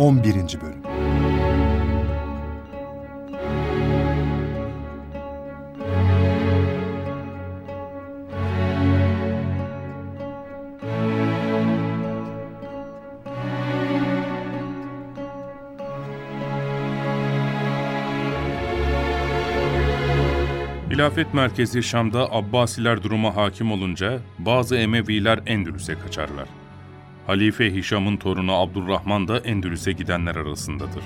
11. Bölüm Hilafet merkezi Şam'da Abbasiler duruma hakim olunca bazı Emeviler Endülüs'e kaçarlar. Halife Hişam'ın torunu Abdurrahman da Endülüs'e gidenler arasındadır.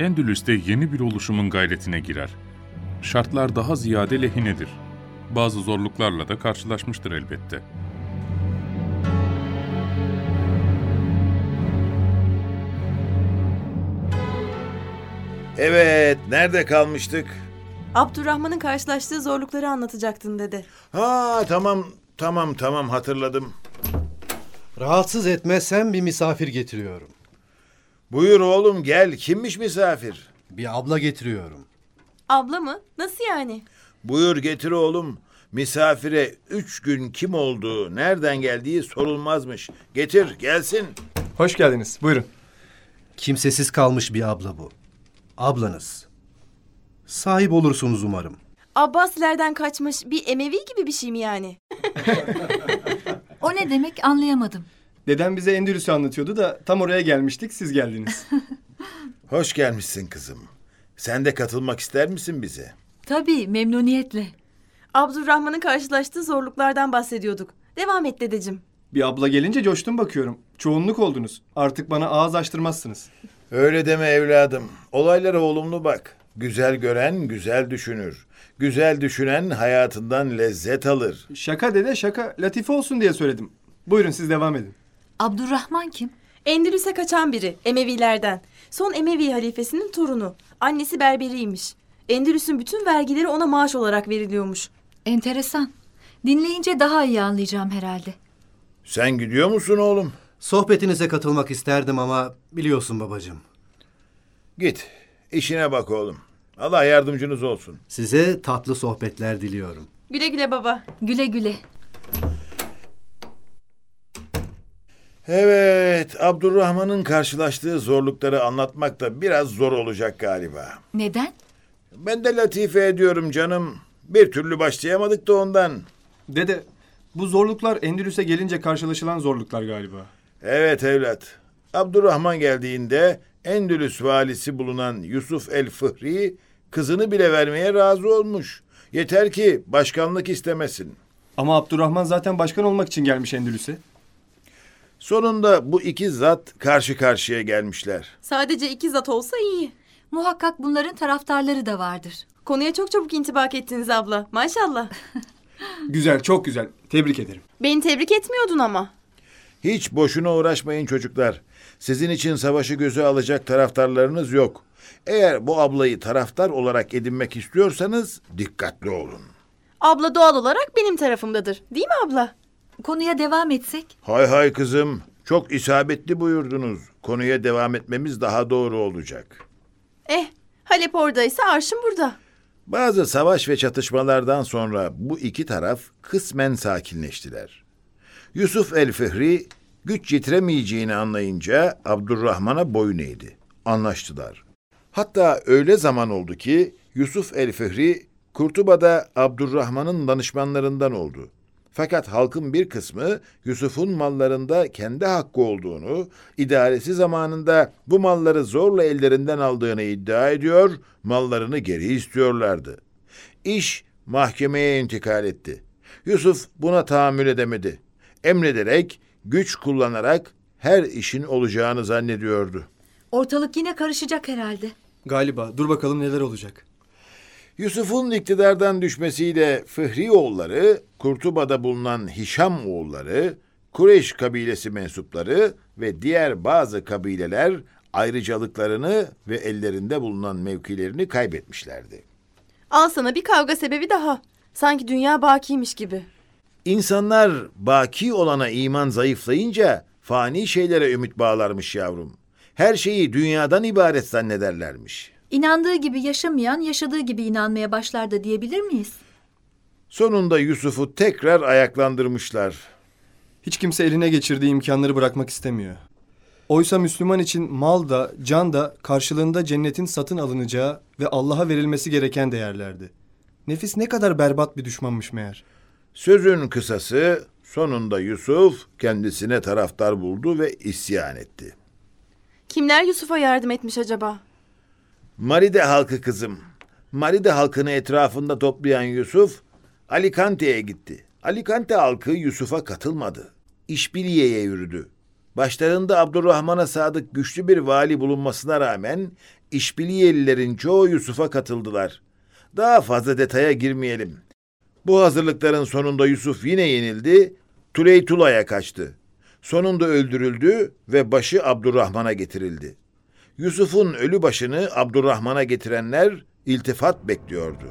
Endülüs'te yeni bir oluşumun gayretine girer. Şartlar daha ziyade lehinedir. Bazı zorluklarla da karşılaşmıştır elbette. Evet, nerede kalmıştık? Abdurrahman'ın karşılaştığı zorlukları anlatacaktın dedi. Ha tamam, tamam, tamam hatırladım. Rahatsız etmezsem bir misafir getiriyorum. Buyur oğlum gel, kimmiş misafir? Bir abla getiriyorum. Abla mı? Nasıl yani? Buyur getir oğlum. Misafire üç gün kim olduğu, nereden geldiği sorulmazmış. Getir, gelsin. Hoş geldiniz. Buyurun. Kimsesiz kalmış bir abla bu. Ablanız. Sahip olursunuz umarım. Abbasilerden kaçmış bir Emevi gibi bir şey mi yani? O ne demek anlayamadım. Dedem bize Endülüs'ü anlatıyordu da tam oraya gelmiştik. Siz geldiniz. Hoş gelmişsin kızım. Sen de katılmak ister misin bize? Tabii memnuniyetle. Abdurrahman'ın karşılaştığı zorluklardan bahsediyorduk. Devam et dedeciğim. bir abla gelince coştum bakıyorum. Çoğunluk oldunuz. Artık bana ağız açtırmazsınız. Öyle deme evladım. Olaylara olumlu bak. Güzel gören güzel düşünür. Güzel düşünen hayatından lezzet alır. Şaka dede şaka. Latife olsun diye söyledim. Buyurun siz devam edin. Abdurrahman kim? Endülüs'e kaçan biri Emevilerden. Son Emevi halifesinin torunu. Annesi berberiymiş. Endülüs'ün bütün vergileri ona maaş olarak veriliyormuş. Enteresan. Dinleyince daha iyi anlayacağım herhalde. Sen gidiyor musun oğlum? Sohbetinize katılmak isterdim ama biliyorsun babacığım. Git. işine bak oğlum. Allah yardımcınız olsun. Size tatlı sohbetler diliyorum. Güle güle baba. Güle güle. Evet, Abdurrahman'ın karşılaştığı zorlukları anlatmak da biraz zor olacak galiba. Neden? Ben de latife ediyorum canım. Bir türlü başlayamadık da ondan. Dede bu zorluklar Endülüs'e gelince karşılaşılan zorluklar galiba. Evet evlat. Abdurrahman geldiğinde Endülüs valisi bulunan Yusuf el Fıhri kızını bile vermeye razı olmuş. Yeter ki başkanlık istemesin. Ama Abdurrahman zaten başkan olmak için gelmiş Endülüs'e. Sonunda bu iki zat karşı karşıya gelmişler. Sadece iki zat olsa iyi. Muhakkak bunların taraftarları da vardır. Konuya çok çabuk intibak ettiniz abla. Maşallah. Güzel çok güzel. Tebrik ederim. Beni tebrik etmiyordun ama. Hiç boşuna uğraşmayın çocuklar. Sizin için savaşı göze alacak taraftarlarınız yok. Eğer bu ablayı taraftar olarak edinmek istiyorsanız dikkatli olun. Abla doğal olarak benim tarafımdadır. Değil mi abla? Konuya devam etsek? Hay hay kızım, çok isabetli buyurdunuz. Konuya devam etmemiz daha doğru olacak. Eh, Halep oradaysa arşın burada. Bazı savaş ve çatışmalardan sonra bu iki taraf kısmen sakinleştiler. Yusuf el-Fihri güç yetiremeyeceğini anlayınca Abdurrahman'a boyun eğdi. Anlaştılar. Hatta öyle zaman oldu ki Yusuf el-Fihri Kurtuba'da Abdurrahman'ın danışmanlarından oldu. Fakat halkın bir kısmı Yusuf'un mallarında kendi hakkı olduğunu, idaresi zamanında bu malları zorla ellerinden aldığını iddia ediyor, mallarını geri istiyorlardı. İş mahkemeye intikal etti. Yusuf buna tahammül edemedi. Emrederek, güç kullanarak her işin olacağını zannediyordu. Ortalık yine karışacak herhalde. Galiba. Dur bakalım neler olacak. Yusuf'un iktidardan düşmesiyle Fıhri oğulları, Kurtuba'da bulunan Hişam oğulları, Kureyş kabilesi mensupları ve diğer bazı kabileler ayrıcalıklarını ve ellerinde bulunan mevkilerini kaybetmişlerdi. Al sana bir kavga sebebi daha. Sanki dünya bakiymiş gibi. İnsanlar baki olana iman zayıflayınca fani şeylere ümit bağlarmış yavrum. Her şeyi dünyadan ibaret zannederlermiş. İnandığı gibi yaşamayan yaşadığı gibi inanmaya başlar da diyebilir miyiz? Sonunda Yusuf'u tekrar ayaklandırmışlar. Hiç kimse eline geçirdiği imkanları bırakmak istemiyor. Oysa Müslüman için mal da, can da karşılığında cennetin satın alınacağı ve Allah'a verilmesi gereken değerlerdi. Nefis ne kadar berbat bir düşmanmış meğer. Sözün kısası sonunda Yusuf kendisine taraftar buldu ve isyan etti. Kimler Yusuf'a yardım etmiş acaba? Maride halkı kızım. Maride halkını etrafında toplayan Yusuf Alicante'ye gitti. Alicante halkı Yusuf'a katılmadı. İşbiliye'ye yürüdü. Başlarında Abdurrahman'a sadık güçlü bir vali bulunmasına rağmen İşbiliyelilerin çoğu Yusuf'a katıldılar. Daha fazla detaya girmeyelim. Bu hazırlıkların sonunda Yusuf yine yenildi, Tuleytula'ya kaçtı. Sonunda öldürüldü ve başı Abdurrahman'a getirildi. Yusuf'un ölü başını Abdurrahman'a getirenler iltifat bekliyordu.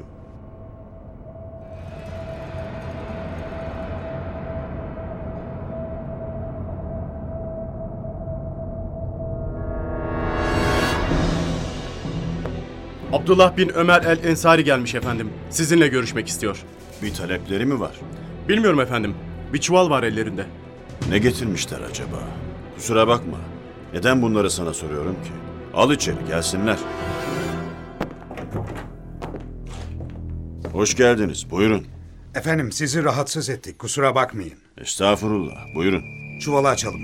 Abdullah bin Ömer el Ensari gelmiş efendim. Sizinle görüşmek istiyor. Bir talepleri mi var? Bilmiyorum efendim. Bir çuval var ellerinde. Ne getirmişler acaba? Kusura bakma. Neden bunları sana soruyorum ki? Al içeri gelsinler. Hoş geldiniz. Buyurun. Efendim sizi rahatsız ettik. Kusura bakmayın. Estağfurullah. Buyurun. Çuvalı açalım.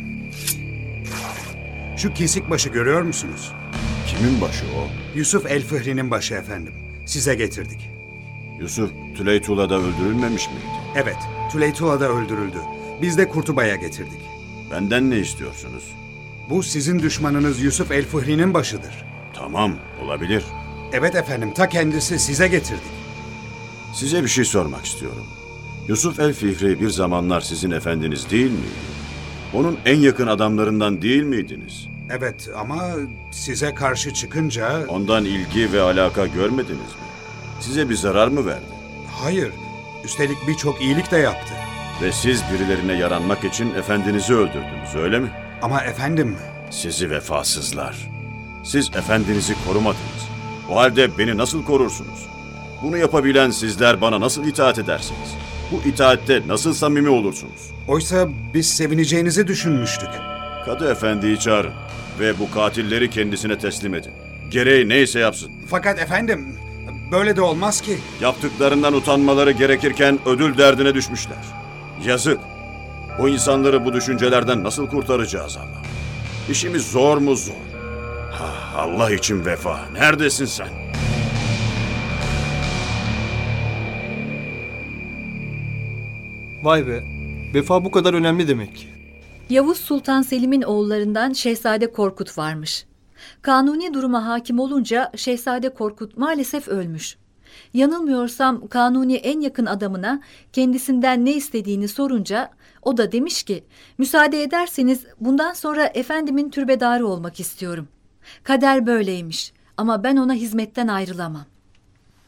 Şu kesik başı görüyor musunuz? Kimin başı o? Yusuf El Fıhri'nin başı efendim. Size getirdik. Yusuf Tüleytula'da öldürülmemiş miydi? Evet, Tüleytula'da öldürüldü. Biz de Kurtuba'ya getirdik. Benden ne istiyorsunuz? Bu sizin düşmanınız Yusuf El Fıhri'nin başıdır. Tamam, olabilir. Evet efendim, ta kendisi size getirdik. Size bir şey sormak istiyorum. Yusuf el Fihri bir zamanlar sizin efendiniz değil miydi? Onun en yakın adamlarından değil miydiniz? Evet ama size karşı çıkınca... Ondan ilgi ve alaka görmediniz mi? Size bir zarar mı verdi? Hayır, üstelik birçok iyilik de yaptı. Ve siz birilerine yaranmak için efendinizi öldürdünüz, öyle mi? Ama efendim, Sizi vefasızlar. Siz efendinizi korumadınız. O halde beni nasıl korursunuz? Bunu yapabilen sizler bana nasıl itaat edersiniz? Bu itaatte nasıl samimi olursunuz? oysa biz sevineceğinizi düşünmüştük. Kadı efendiyi çağırın ve bu katilleri kendisine teslim edin. Gereği neyse yapsın. Fakat efendim, böyle de olmaz ki. Yaptıklarından utanmaları gerekirken ödül derdine düşmüşler. Yazık. Bu insanları bu düşüncelerden nasıl kurtaracağız Allah? İşimiz zor mu zor? Ha, Allah için vefa. Neredesin sen? Vay be. Vefa bu kadar önemli demek. Yavuz Sultan Selim'in oğullarından Şehzade Korkut varmış. Kanuni duruma hakim olunca Şehzade Korkut maalesef ölmüş. Yanılmıyorsam Kanuni en yakın adamına kendisinden ne istediğini sorunca o da demiş ki müsaade ederseniz bundan sonra efendimin türbedarı olmak istiyorum. Kader böyleymiş ama ben ona hizmetten ayrılamam.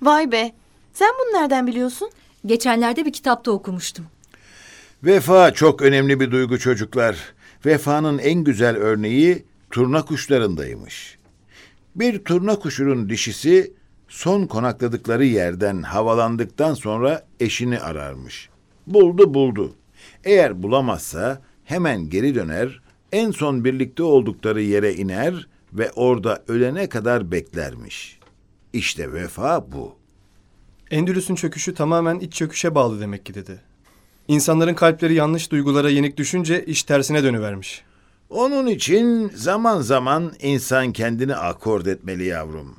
Vay be. Sen bunu nereden biliyorsun? Geçenlerde bir kitapta okumuştum. Vefa çok önemli bir duygu çocuklar. Vefanın en güzel örneği turna kuşlarındaymış. Bir turna kuşunun dişisi son konakladıkları yerden havalandıktan sonra eşini ararmış. Buldu buldu. Eğer bulamazsa hemen geri döner, en son birlikte oldukları yere iner ve orada ölene kadar beklermiş. İşte vefa bu. Endülüs'ün çöküşü tamamen iç çöküşe bağlı demek ki dedi. İnsanların kalpleri yanlış duygulara yenik düşünce iş tersine dönüvermiş. Onun için zaman zaman insan kendini akord etmeli yavrum.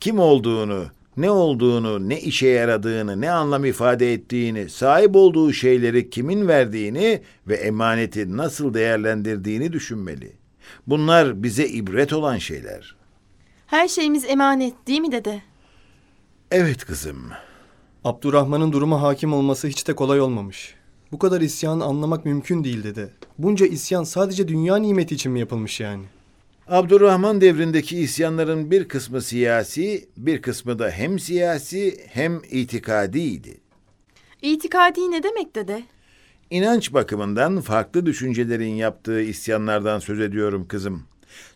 Kim olduğunu, ne olduğunu, ne işe yaradığını, ne anlam ifade ettiğini, sahip olduğu şeyleri kimin verdiğini ve emaneti nasıl değerlendirdiğini düşünmeli. Bunlar bize ibret olan şeyler. Her şeyimiz emanet değil mi dede? Evet kızım. Abdurrahman'ın duruma hakim olması hiç de kolay olmamış. Bu kadar isyanı anlamak mümkün değil dedi. Bunca isyan sadece dünya nimeti için mi yapılmış yani? Abdurrahman devrindeki isyanların bir kısmı siyasi, bir kısmı da hem siyasi hem itikadiydi. İtikadi ne demek dede? İnanç bakımından farklı düşüncelerin yaptığı isyanlardan söz ediyorum kızım.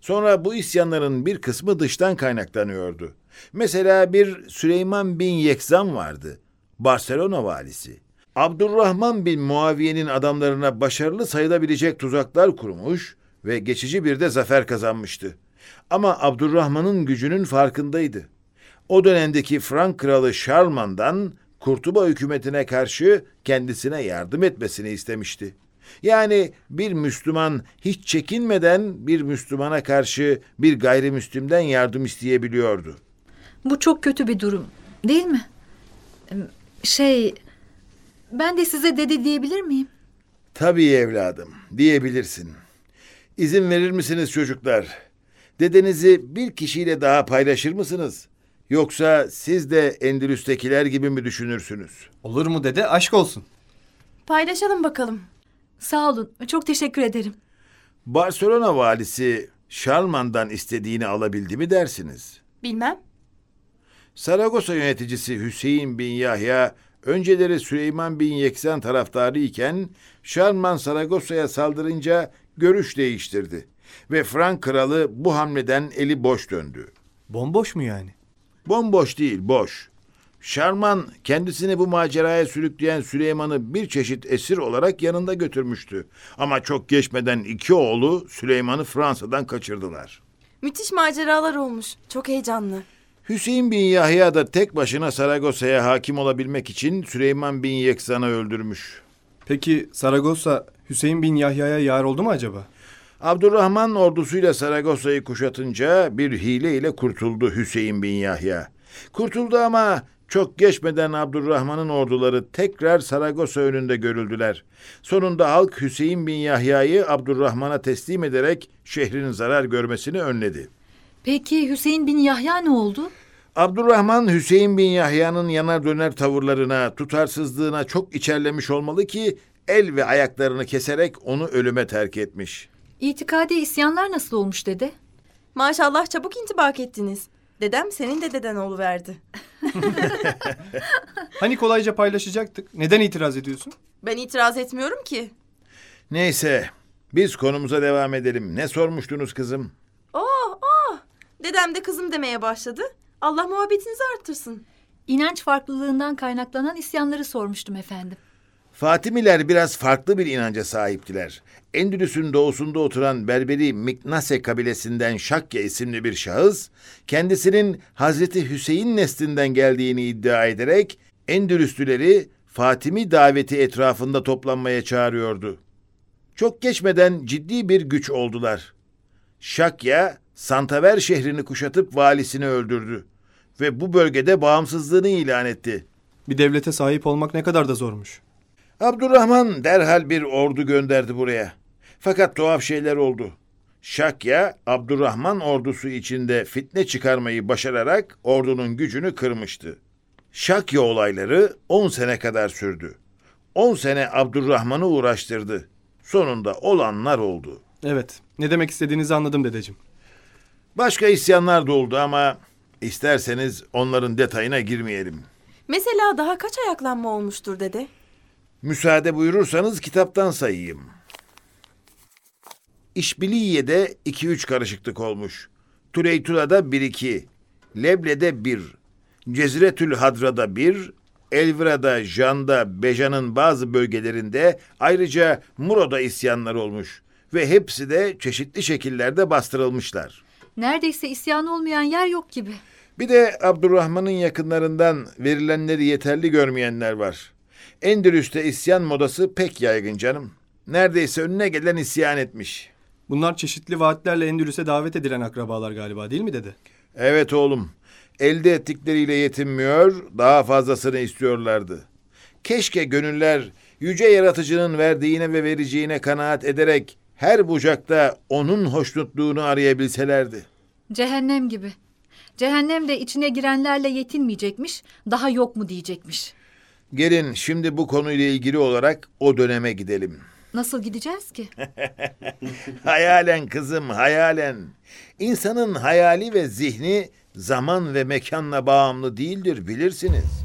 Sonra bu isyanların bir kısmı dıştan kaynaklanıyordu. Mesela bir Süleyman bin Yekzan vardı. Barcelona valisi. Abdurrahman bin Muaviye'nin adamlarına başarılı sayılabilecek tuzaklar kurmuş ve geçici bir de zafer kazanmıştı. Ama Abdurrahman'ın gücünün farkındaydı. O dönemdeki Frank kralı Şarman'dan Kurtuba hükümetine karşı kendisine yardım etmesini istemişti. Yani bir Müslüman hiç çekinmeden bir Müslümana karşı bir gayrimüslimden yardım isteyebiliyordu. Bu çok kötü bir durum, değil mi? Şey, ben de size dede diyebilir miyim? Tabii evladım, diyebilirsin. İzin verir misiniz çocuklar? Dedenizi bir kişiyle daha paylaşır mısınız? Yoksa siz de Endülüs'tekiler gibi mi düşünürsünüz? Olur mu dede? Aşk olsun. Paylaşalım bakalım. Sağ olun, çok teşekkür ederim. Barcelona valisi Şarman'dan istediğini alabildi mi dersiniz? Bilmem. Saragossa yöneticisi Hüseyin bin Yahya önceleri Süleyman bin Yeksan taraftarı iken Şarman Saragossa'ya saldırınca görüş değiştirdi ve Frank kralı bu hamleden eli boş döndü. Bomboş mu yani? Bomboş değil, boş. Şarman kendisini bu maceraya sürükleyen Süleyman'ı bir çeşit esir olarak yanında götürmüştü. Ama çok geçmeden iki oğlu Süleyman'ı Fransa'dan kaçırdılar. Müthiş maceralar olmuş. Çok heyecanlı. Hüseyin bin Yahya da tek başına Saragossa'ya hakim olabilmek için Süleyman bin Yeksan'ı öldürmüş. Peki Saragossa Hüseyin bin Yahya'ya yar oldu mu acaba? Abdurrahman ordusuyla Saragossa'yı kuşatınca bir hile ile kurtuldu Hüseyin bin Yahya. Kurtuldu ama çok geçmeden Abdurrahman'ın orduları tekrar Saragossa önünde görüldüler. Sonunda halk Hüseyin bin Yahya'yı Abdurrahman'a teslim ederek şehrin zarar görmesini önledi. Peki Hüseyin bin Yahya ne oldu? Abdurrahman Hüseyin bin Yahya'nın yanar döner tavırlarına, tutarsızlığına çok içerlemiş olmalı ki el ve ayaklarını keserek onu ölüme terk etmiş. İtikadi isyanlar nasıl olmuş dede? Maşallah çabuk intibak ettiniz. Dedem senin de deden oluverdi. Hani kolayca paylaşacaktık. Neden itiraz ediyorsun? Ben itiraz etmiyorum ki. Neyse, biz konumuza devam edelim. Ne sormuştunuz kızım? Oh oh. Dedem de kızım demeye başladı. Allah muhabbetinizi arttırsın. İnanç farklılığından kaynaklanan isyanları sormuştum efendim. Fatimiler biraz farklı bir inanca sahiptiler. Endülüs'ün doğusunda oturan Berberi Miknase kabilesinden Şakya isimli bir şahıs, kendisinin Hazreti Hüseyin neslinden geldiğini iddia ederek Endülüslüleri Fatimi daveti etrafında toplanmaya çağırıyordu. Çok geçmeden ciddi bir güç oldular. Şakya, Santaver şehrini kuşatıp valisini öldürdü ve bu bölgede bağımsızlığını ilan etti. Bir devlete sahip olmak ne kadar da zormuş. Abdurrahman derhal bir ordu gönderdi buraya. Fakat tuhaf şeyler oldu. Şakya, Abdurrahman ordusu içinde fitne çıkarmayı başararak ordunun gücünü kırmıştı. Şakya olayları 10 sene kadar sürdü. 10 sene Abdurrahman'ı uğraştırdı. Sonunda olanlar oldu. Evet. Ne demek istediğinizi anladım dedeciğim. Başka isyanlar da oldu ama isterseniz onların detayına girmeyelim. Mesela daha kaç ayaklanma olmuştur dede? Müsaade buyurursanız kitaptan sayayım. İşbiliye'de 2-3 karışıklık olmuş. Tuleytula'da 1-2. Leble'de 1. Ceziretül Hadra'da 1. Elvira'da, Jan'da, Bejan'ın bazı bölgelerinde ayrıca Muro'da isyanlar olmuş. Ve hepsi de çeşitli şekillerde bastırılmışlar. Neredeyse isyan olmayan yer yok gibi. Bir de Abdurrahman'ın yakınlarından verilenleri yeterli görmeyenler var. Endülüs'te isyan modası pek yaygın canım. Neredeyse önüne gelen isyan etmiş. Bunlar çeşitli vaatlerle Endülüs'e davet edilen akrabalar galiba değil mi dede? Evet oğlum. Elde ettikleriyle yetinmiyor, daha fazlasını istiyorlardı. Keşke gönüller yüce yaratıcının verdiğine ve vereceğine kanaat ederek her bucakta onun hoşnutluğunu arayabilselerdi. Cehennem gibi. Cehennem de içine girenlerle yetinmeyecekmiş, daha yok mu diyecekmiş. Gelin şimdi bu konuyla ilgili olarak o döneme gidelim. Nasıl gideceğiz ki? Hayalen kızım, hayalen. İnsanın hayali ve zihni zaman ve mekanla bağımlı değildir bilirsiniz.